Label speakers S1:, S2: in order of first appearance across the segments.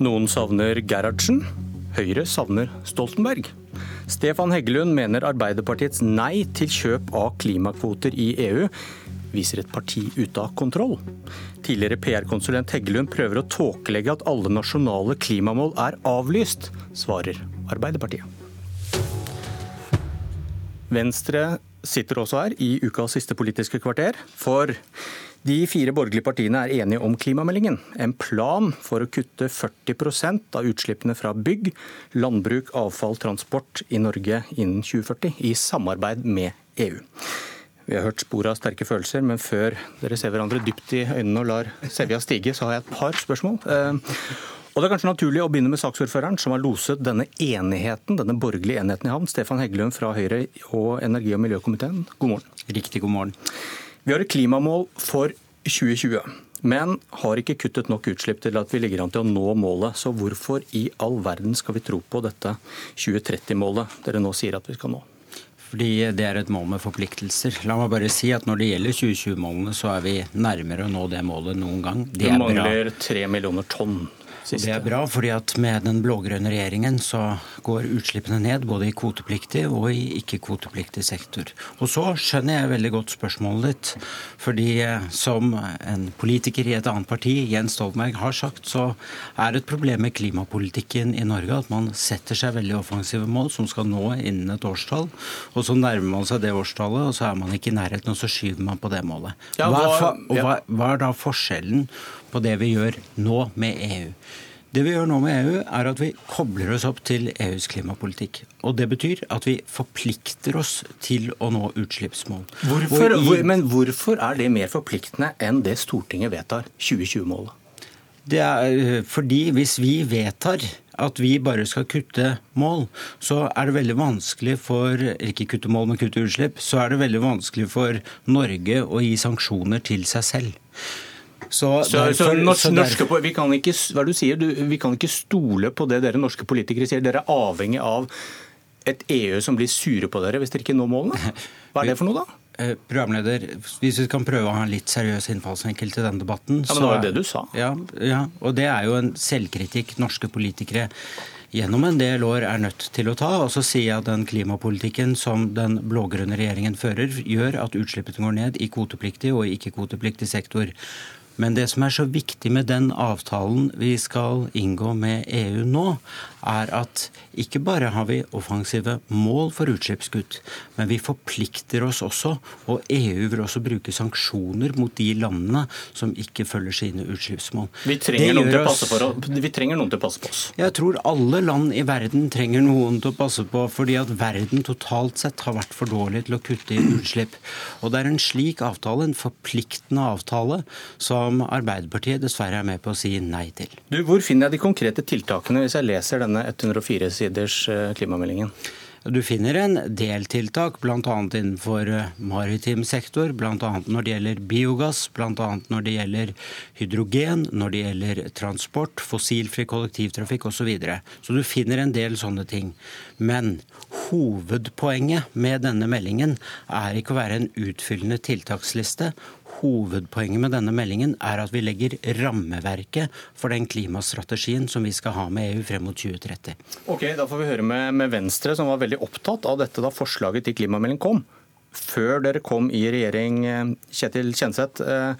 S1: Noen savner Gerhardsen. Høyre savner Stoltenberg. Stefan Heggelund mener Arbeiderpartiets nei til kjøp av klimakvoter i EU viser et parti ute av kontroll. Tidligere PR-konsulent Heggelund prøver å tåkelegge at alle nasjonale klimamål er avlyst, svarer Arbeiderpartiet. Venstre sitter også her i ukas siste Politiske kvarter, for de fire borgerlige partiene er enige om klimameldingen. En plan for å kutte 40% av utslippene fra bygg, landbruk, avfall, transport i Norge innen 2040, i samarbeid med EU. Vi har hørt spor av sterke følelser, men før dere ser hverandre dypt i øynene og lar sevja stige, så har jeg et par spørsmål. Eh, og Det er kanskje naturlig å begynne med saksordføreren, som har loset denne enigheten, denne borgerlige enheten i havn. Stefan Heggelund fra Høyre og energi- og miljøkomiteen, god morgen.
S2: Riktig god morgen.
S1: Vi har et klimamål for 2020, men har ikke kuttet nok utslipp til at vi ligger an til å nå målet. Så hvorfor i all verden skal vi tro på dette 2030-målet dere nå sier at vi skal nå?
S2: Fordi det er et mål med forpliktelser. La meg bare si at Når det gjelder 2020-målene, så er vi nærmere å nå det målet noen gang.
S1: Det, det mangler tre millioner tonn.
S2: Siste. Det er bra, fordi at med den blå-grønne regjeringen så går utslippene ned både i kvotepliktig og i ikke-kvotepliktig sektor. Og så skjønner jeg veldig godt spørsmålet ditt. Fordi eh, som en politiker i et annet parti, Jens Stoltenberg, har sagt, så er et problem med klimapolitikken i Norge at man setter seg veldig offensive mål som skal nå innen et årstall. Og så nærmer man seg det årstallet, og så er man ikke i nærheten, og så skyver man på det målet. Hva er, hva, hva er da forskjellen på det vi gjør nå med EU. Det vi gjør nå med EU, er at vi kobler oss opp til EUs klimapolitikk. Og Det betyr at vi forplikter oss til å nå utslippsmål.
S1: Hvorfor, i, men hvorfor er det mer forpliktende enn det Stortinget vedtar 2020-målet?
S2: Det er eh, fordi hvis vi vedtar at vi bare skal kutte mål, så er det veldig vanskelig for ikke kutte mål, men kutte utslipp, så er det veldig vanskelig for Norge å gi sanksjoner til seg selv.
S1: Så, så, derfor, så norsk, norske, vi, kan ikke, hva du sier, du, vi kan ikke stole på det dere norske politikere sier. Dere er avhengig av et EU som blir sure på dere hvis dere ikke når målene. Hva er det for noe, da?
S2: Eh, programleder, hvis vi kan prøve å ha en litt seriøs innfallsvinkel til denne debatten
S1: Ja, men Det var jo det du sa.
S2: Ja, ja, og det er jo en selvkritikk norske politikere gjennom en del år er nødt til å ta. Og så sier jeg at den klimapolitikken som den blå-grønne regjeringen fører, gjør at utslippene går ned i kvotepliktig og ikke-kvotepliktig sektor. Men det som er så viktig med den avtalen vi skal inngå med EU nå, er at ikke bare har vi offensive mål for utslippskutt, men vi forplikter oss også, og EU vil også bruke sanksjoner mot de landene som ikke følger sine utslippsmål.
S1: Vi trenger, noen til, oss... vi trenger, noen til å passe på oss.
S2: Jeg tror alle land i verden trenger noen til å passe på, fordi at verden totalt sett har vært for dårlig til å kutte i utslipp. Og det er en slik avtale, en forpliktende avtale, som Arbeiderpartiet dessverre er med på å si nei til.
S1: Du, hvor finner jeg de konkrete tiltakene hvis jeg leser denne 104 siders eh, klimameldingen?
S2: Du finner en del tiltak, bl.a. innenfor eh, maritim sektor, bl.a. når det gjelder biogass, bl.a. når det gjelder hydrogen, når det gjelder transport, fossilfri kollektivtrafikk osv. Så, videre. så du finner en del sånne ting. Men hovedpoenget med denne meldingen er ikke å være en utfyllende tiltaksliste hovedpoenget med denne meldingen er at vi legger rammeverket for den klimastrategien som vi skal ha med EU frem mot 2030.
S1: Ok, Da får vi høre med, med Venstre, som var veldig opptatt av dette da forslaget til klimamelding kom. Før dere kom i regjering, eh, Kjetil Kjenseth. Eh,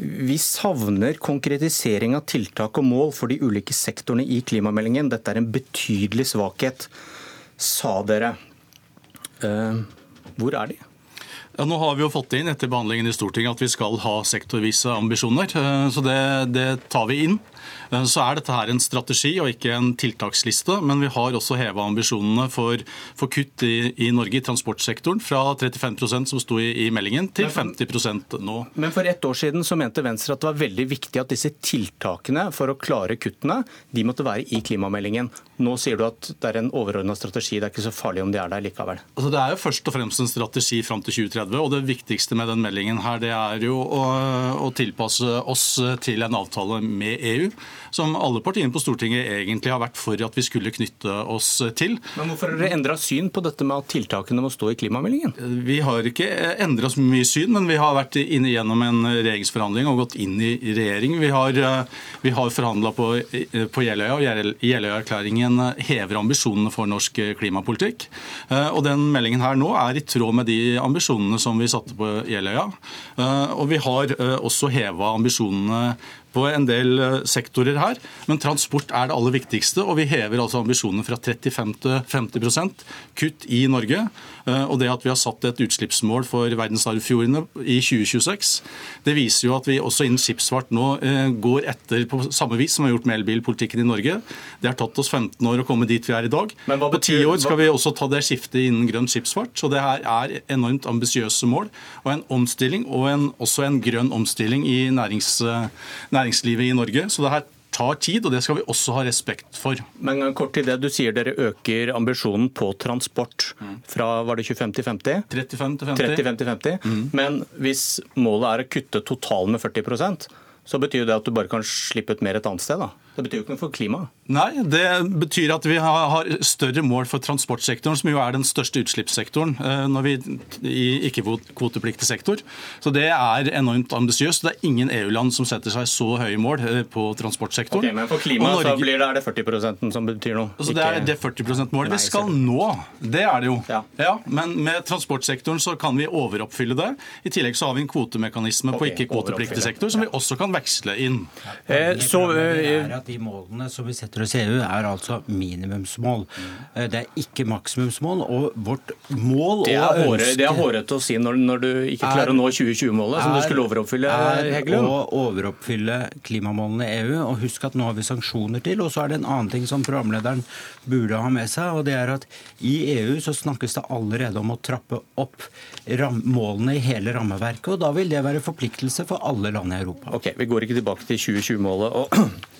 S1: vi savner konkretisering av tiltak og mål for de ulike sektorene i klimameldingen. Dette er en betydelig svakhet, sa dere. Eh, hvor er de?
S3: Ja, nå har vi jo fått inn etter behandlingen i Stortinget at vi skal ha sektorvise ambisjoner. Eh, så det, det tar vi inn. Eh, så er dette her en strategi og ikke en tiltaksliste, men vi har også heva ambisjonene for, for kutt i, i, Norge i transportsektoren fra 35% som sto i, i, meldingen, til 50% nå.
S1: Men for ett år siden så mente Venstre at det var veldig viktig at disse tiltakene for å klare kuttene, de måtte være i klimameldingen. Nå sier du at det er en overordna strategi, det er ikke så farlig om de er der likevel.
S3: Altså, det er jo først og fremst en strategi fram til 2030 2030. og Det viktigste med den meldingen her, det er jo å, å tilpasse oss til en avtale med EU, som alle partiene på Stortinget egentlig har vært for at vi skulle knytte oss til.
S1: Men Hvorfor har dere endra syn på dette med at tiltakene må stå i klimameldingen?
S3: Vi har ikke endra så mye syn, men vi har vært inne gjennom en regjeringsforhandling og gått inn i regjering. Vi har, vi har forhandla på, på Jeløya, og Jeløya-erklæringen hever ambisjonene for norsk klimapolitikk. Og den meldingen her nå er i tråd med de ambisjonene som vi satte på Jeløya. Og vi har også heva ambisjonene på en del eh, sektorer her, men transport er det aller viktigste. Og vi hever altså ambisjonene fra 35 til 50% kutt i Norge. Eh, og det at vi har satt et utslippsmål for verdensarvfjordene i 2026, det viser jo at vi også innen skipsfart nå eh, går etter på samme vis som vi har gjort med elbilpolitikken i Norge. Det har tatt oss 15 år å komme dit vi er i dag. Men på ti år skal vi også ta det skiftet innen grønn skipsfart. Så det her er enormt ambisiøse mål, og en omstilling, og en, også en grønn omstilling i nærings, næringslivet i Norge. Så det her tar tid, og det skal vi også ha respekt for.
S1: Men kort til det, Du sier dere øker ambisjonen på transport fra var det 25 til 50?
S3: 35 til 50.
S1: 35 til 50. Mm. Men hvis målet er å kutte totalen med 40 så betyr det at du bare kan slippe ut mer et annet sted? da? Det betyr jo ikke noe for klimaet.
S3: Nei, det betyr at vi har større mål for transportsektoren, som jo er den største utslippssektoren eh, når vi, i ikke-kvotepliktig sektor. Så det er enormt ambisiøst. Det er ingen EU-land som setter seg så høye mål eh, på transportsektoren.
S1: Okay, men for klimaet Norge, så blir det, er det 40% som betyr noe?
S3: Så det er det 40 %-målet vi skal nå. Det er det jo. Ja. ja. Men med transportsektoren så kan vi overoppfylle det. I tillegg så har vi en kvotemekanisme okay, på ikke-kvotepliktig sektor som vi også kan veksle inn.
S2: Eh, så, at de målene som vi setter oss i EU, er altså minimumsmål. Eh, det er ikke maksimumsmål. Og vårt mål
S1: Det er, håret, det er hårete å si når, når, du ikke klarer er, å nå 2020-målet, som du skulle overoppfylle, Er,
S2: Er å overoppfylle klimamålene i EU. Og husk at nå har vi sanksjoner til. Og så er det en annen ting som programlederen burde ha med seg, og det er at i EU så snakkes det allerede om å trappe opp målene i hele rammeverket. Og da vil det være forpliktelse for alle land i Europa.
S1: Ok, Vi går ikke tilbake til 2020-målet. og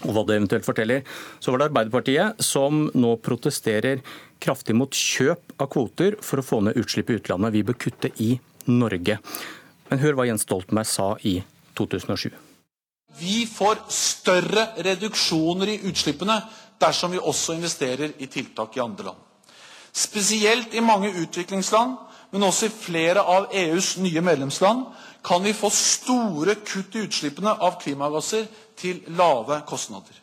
S1: og hva det eventuelt forteller. Så var det Arbeiderpartiet som nå protesterer kraftig mot kjøp av kvoter for å få ned utslipp i utlandet. Vi bør kutte i Norge. Men hør hva Jens Stoltenberg sa i 2007.
S4: Vi får større reduksjoner i utslippene dersom vi også investerer i tiltak i andre land. Spesielt i mange utviklingsland, men også i flere av EUs nye medlemsland, kan vi få store kutt i utslippene av klimagasser til lave kostnader.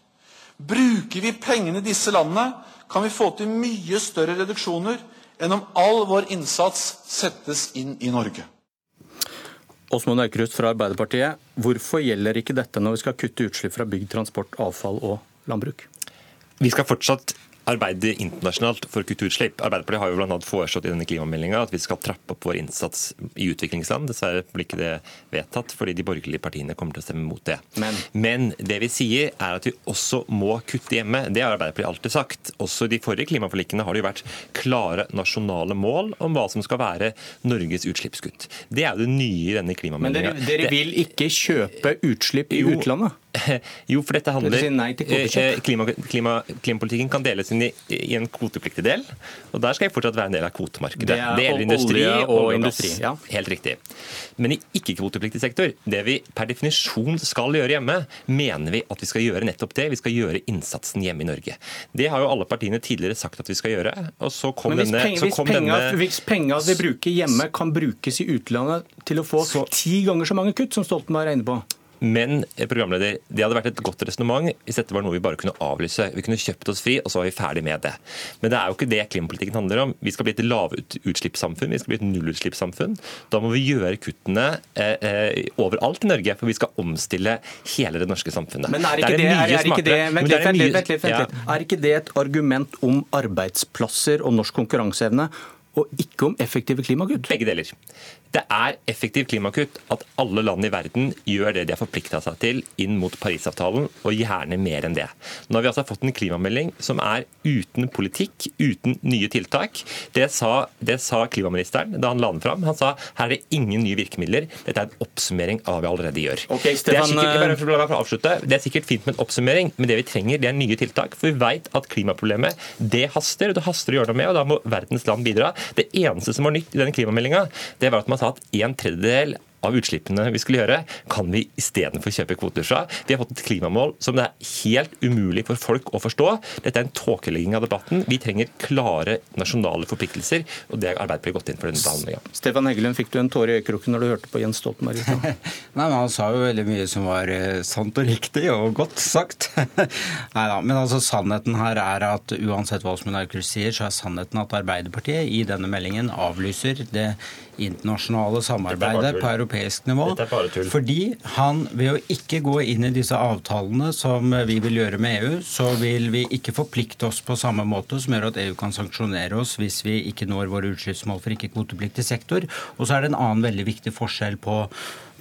S4: Bruker vi pengene i disse landene, kan vi få til mye større reduksjoner enn om all vår innsats settes inn i Norge.
S1: Åsmund Aukrust fra Arbeiderpartiet, hvorfor gjelder ikke dette når vi skal kutte utslipp fra bygg, transport, avfall og landbruk?
S5: Vi skal fortsatt arbeide internasjonalt for kulturutslipp. utslipp. Arbeiderpartiet har jo blant annet foreslått i denne klimameldinga at vi skal trappe opp vår innsats i utviklingsland. Dessverre blir ikke det vedtatt, fordi de borgerlige partiene kommer til å stemme mot det. Men, Men det vi sier, er at vi også må kutte hjemme. Det har Arbeiderpartiet alltid sagt. Også i de forrige klimaforlikene har det jo vært klare nasjonale mål om hva som skal være Norges utslippskutt. Det er jo det nye i denne klimameldinga.
S1: Men dere, dere vil ikke kjøpe utslipp i jo, utlandet?
S5: Jo, for dette handler eh, eh, klima, klima, Klimapolitikken kan deles inn i, i, en kvotepliktig del, og der skal jeg fortsatt være en del av kvotemarkedet. Det,
S1: er, det gjelder industri og, og industri. Ja.
S5: Helt riktig. Men i ikke-kvotepliktig sektor, det vi per definisjon skal gjøre hjemme, mener vi at vi skal gjøre nettopp det. Vi skal gjøre innsatsen hjemme i Norge. Det har jo alle partiene tidligere sagt at vi skal gjøre. og så kom
S1: Men hvis
S5: denne...
S1: Penger, hvis, penger, hvis penger vi bruker hjemme kan brukes i utlandet til å få så, ti ganger så mange kutt som Stoltenberg regner på,
S5: men eh, programleder, det hadde vært et godt resonnement hvis dette var noe vi bare kunne avlyse. Vi kunne kjøpt oss fri, og så var vi ferdig med det. Men det er jo ikke det klimapolitikken handler om. Vi skal bli et lavutslippssamfunn, vi skal bli et nullutslippssamfunn. Da må vi gjøre kuttene eh, eh, overalt i Norge, for vi skal omstille hele det norske samfunnet.
S1: Men er ikke det, er, er ikke det, vent litt, vent litt, vent litt, vent litt. Er ikke det et argument om arbeidsplasser og norsk konkurranseevne? Og ikke om effektive klimakutt?
S5: Begge deler. Det er effektiv klimakutt at alle land i verden gjør det de har forplikta seg til inn mot Parisavtalen, og gjerne mer enn det. Nå har vi altså fått en klimamelding som er uten politikk, uten nye tiltak. Det sa, det sa klimaministeren da han la den fram. Han sa her er det ingen nye virkemidler, dette er en oppsummering av hva vi allerede gjør.
S1: Okay, Stefan,
S5: det, er sikkert, bare for avslutte, det er sikkert fint med en oppsummering, men det vi trenger det er nye tiltak. For vi vet at klimaproblemet det haster, og det haster å gjøre noe med, og da må verdens land bidra. Det eneste som var nytt i denne klimameldinga, det var at man sa at en tredjedel av utslippene vi skulle gjøre, kan vi istedenfor kjøpe kvoter fra. Vi har fått et klimamål som det er helt umulig for folk å forstå. Dette er en tåkelegging av debatten. Vi trenger klare nasjonale forpliktelser, og det har Arbeiderpartiet gått inn for denne behandlinga.
S1: Stefan Heggelund, fikk du en tåre i øyekroken når du hørte på Jens Stoltenberg?
S2: Nei, men Han sa jo veldig mye som var eh, sant og riktig og godt sagt. Nei da, men altså sannheten her er at uansett hva som Aukrust sier, så er sannheten at Arbeiderpartiet i denne meldingen avlyser det internasjonale samarbeidet på europeisk nivå. Fordi han, ved å ikke gå inn i disse avtalene som vi vil gjøre med EU, så vil vi ikke forplikte oss på samme måte som gjør at EU kan sanksjonere oss hvis vi ikke når våre utslippsmål for ikke-kvotepliktig sektor. Og så er det en annen veldig viktig forskjell på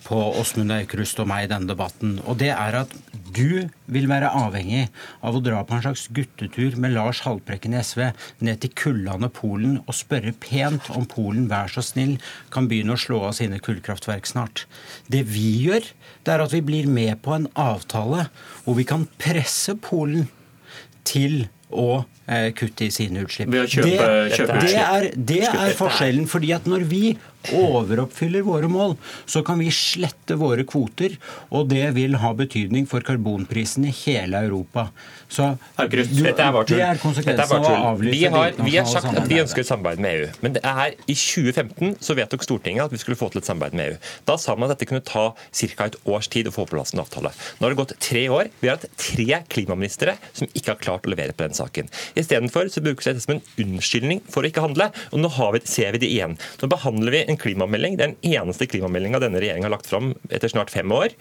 S2: på Åsmund Aukrust og meg i denne debatten. Og det er at du vil være avhengig av å dra på en slags guttetur med Lars Haltbrekken i SV ned til kullandet Polen og spørre pent om Polen, vær så snill, kan begynne å slå av sine kullkraftverk snart. Det vi gjør, det er at vi blir med på en avtale hvor vi kan presse Polen til å eh, kutte i sine utslipp.
S1: Ved
S2: det, det, er, det er forskjellen. fordi at når vi overoppfyller våre mål, så kan vi slette våre kvoter. Og det vil ha betydning for karbonprisen i hele Europa. Så
S5: du, er.
S2: Det er konsekvensen av å avlyse
S5: vi har, vi har sagt at vi ønsker et samarbeid med EU. Men det er i 2015 så vedtok Stortinget at vi skulle få til et samarbeid med EU. Da sa man at dette kunne ta ca. et års tid å få på plass en avtale. Nå har det gått tre år. Vi har hatt tre klimaministre som ikke har klart å levere på den saken. Istedenfor så brukes dette som en unnskyldning for å ikke handle. Og nå vi, ser vi det igjen. Nå behandler vi en klimamelding. Det er den eneste klimameldinga denne regjeringa har lagt fram etter snart fem år.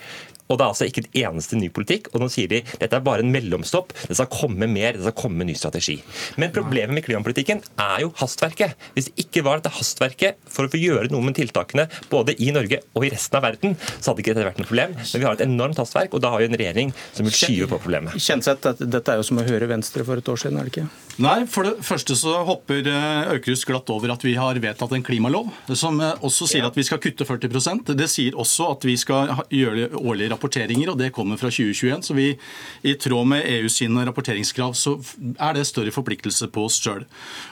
S5: Og det er altså ikke et eneste ny politikk. Og nå sier de dette er bare en mellomstopp. Det skal komme mer, det skal komme ny strategi. Men problemet med klimapolitikken er jo hastverket. Hvis det ikke var dette hastverket for å få gjøre noe med tiltakene både i Norge og i resten av verden, så hadde ikke dette vært noe problem. Men vi har et enormt hastverk, og da har vi en regjering som vil skyve på problemet.
S1: Kjenseth, dette er jo som å høre Venstre for et år siden, er det ikke?
S3: Nei, for det første så hopper eh, Aukrust glatt over at vi har vedtatt en klimalov som også sier at vi skal kutte 40% Det sier også at vi skal gjøre årlige rapporteringer, og det kommer fra 2021. Så vi, i tråd med EU sine rapporteringskrav, så er det større forpliktelse på oss sjøl.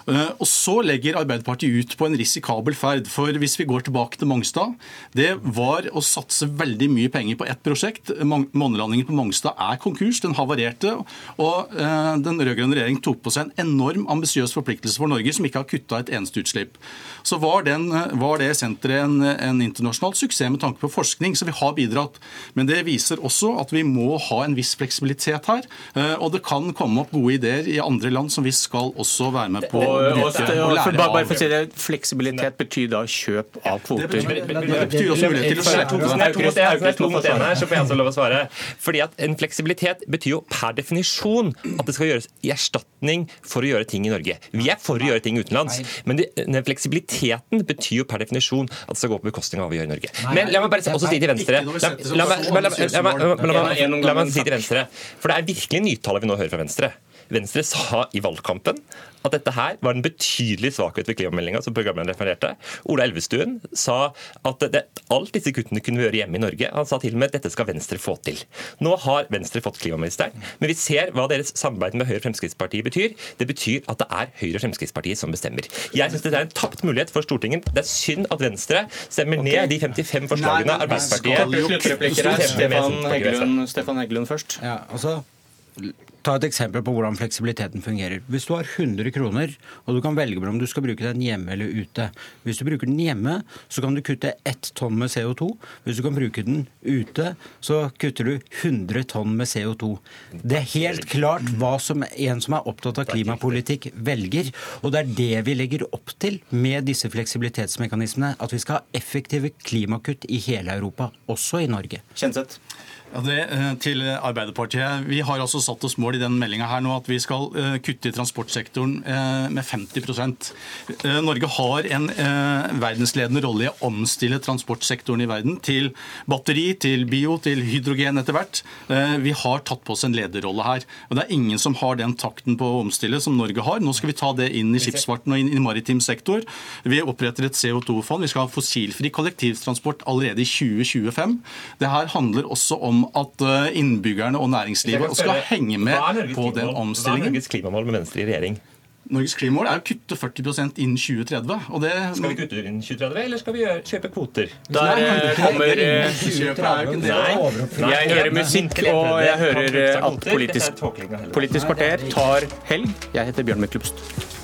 S3: Eh, og så legger Arbeiderpartiet ut på en risikabel ferd. For hvis vi går tilbake til Mongstad, det var å satse veldig mye penger på ett prosjekt. Månelandingen på Mongstad er konkurs, den havarerte. Og eh, den rød-grønne regjeringen tok på seg en enorm ambisiøs forpliktelse for Norge, som ikke har kutta et eneste utslipp. Så var, den, var det senteret en, en internasjonal suksess med tanke på forskning, så vi har bidratt. Men det viser også at vi må ha en viss fleksibilitet her. Eh, og det kan komme opp gode ideer i andre land som vi skal også være med på.
S1: Og, og bare for å si det, Fleksibilitet betyr da kjøp av kvoter? Det betyr,
S3: det betyr også mulighet til å
S5: slette. Det er to mot én her, så får jeg lov å svare. Fordi at En fleksibilitet betyr jo per definisjon at det skal gjøres i erstatning for å gjøre ting i Norge. Vi er for å gjøre ting utenlands, men den fleksibiliteten betyr jo per definisjon at det skal gå på bekostning av hva vi gjør i Norge. Men la meg bare også si til Venstre La meg si til Venstre, for det er virkelig nytale vi nå hører fra Venstre. Venstre sa i valgkampen at dette her var en betydelig svakhet ved klimameldinga, som programmet refererte. Ola Elvestuen sa at det, alt disse kuttene kunne vi gjøre hjemme i Norge. Han sa til og med at dette skal Venstre få til. Nå har Venstre fått klimaministeren, men vi ser hva deres samarbeid med Høyre og Fremskrittspartiet betyr. Det betyr at det er Høyre og Fremskrittspartiet som bestemmer. Jeg syns dette er en tapt mulighet for Stortinget. Det er synd at Venstre stemmer okay. ned de 55 forslagene Arbeiderpartiet
S1: Stefan, Stefan Heggelund først.
S2: Ja, altså Ta et eksempel på hvordan fleksibiliteten fungerer. Hvis du har 100 kroner, og du kan velge om du skal bruke den hjemme eller ute. Hvis du bruker den hjemme, så kan du kutte ett tonn med CO2. Hvis du kan bruke den ute, så kutter du 100 tonn med CO2. Det er helt klart hva som en som er opptatt av klimapolitikk, velger. Og det er det vi legger opp til med disse fleksibilitetsmekanismene. At vi skal ha effektive klimakutt i hele Europa, også i Norge.
S1: Kjenseth?
S3: Ja, det, eh, til Arbeiderpartiet. Vi har altså satt oss mål i den meldinga her nå at vi skal uh, kutte i transportsektoren uh, med 50 uh, Norge har en verdensledende rolle i å omstille transportsektoren i verden til batteri, til bio, til hydrogen etter hvert. Vi har tatt på oss en lederrolle her. og Det er ingen som har den takten på å omstille som Norge har. Nå skal vi ta det inn i skipsfarten og inn i maritim sektor. Vi oppretter et CO2-fond. Vi skal ha fossilfri kollektivtransport allerede i 2025. Det her handler også om at eh, innbyggerne og næringslivet skal henge med på den omstillingen.
S5: Hva er Norges klimamål med Venstre i regjering?
S3: Norges klimamål er å kutte 40% innen 2030. og det...
S5: Skal vi kutte innen 2030, eller skal vi kjøpe kvoter?
S1: Der eh, kommer eh,
S3: er
S5: Nei.
S1: Jeg hører musikk, og jeg hører at Politisk, politisk kvarter tar helg. Jeg heter Bjørn Myklebust.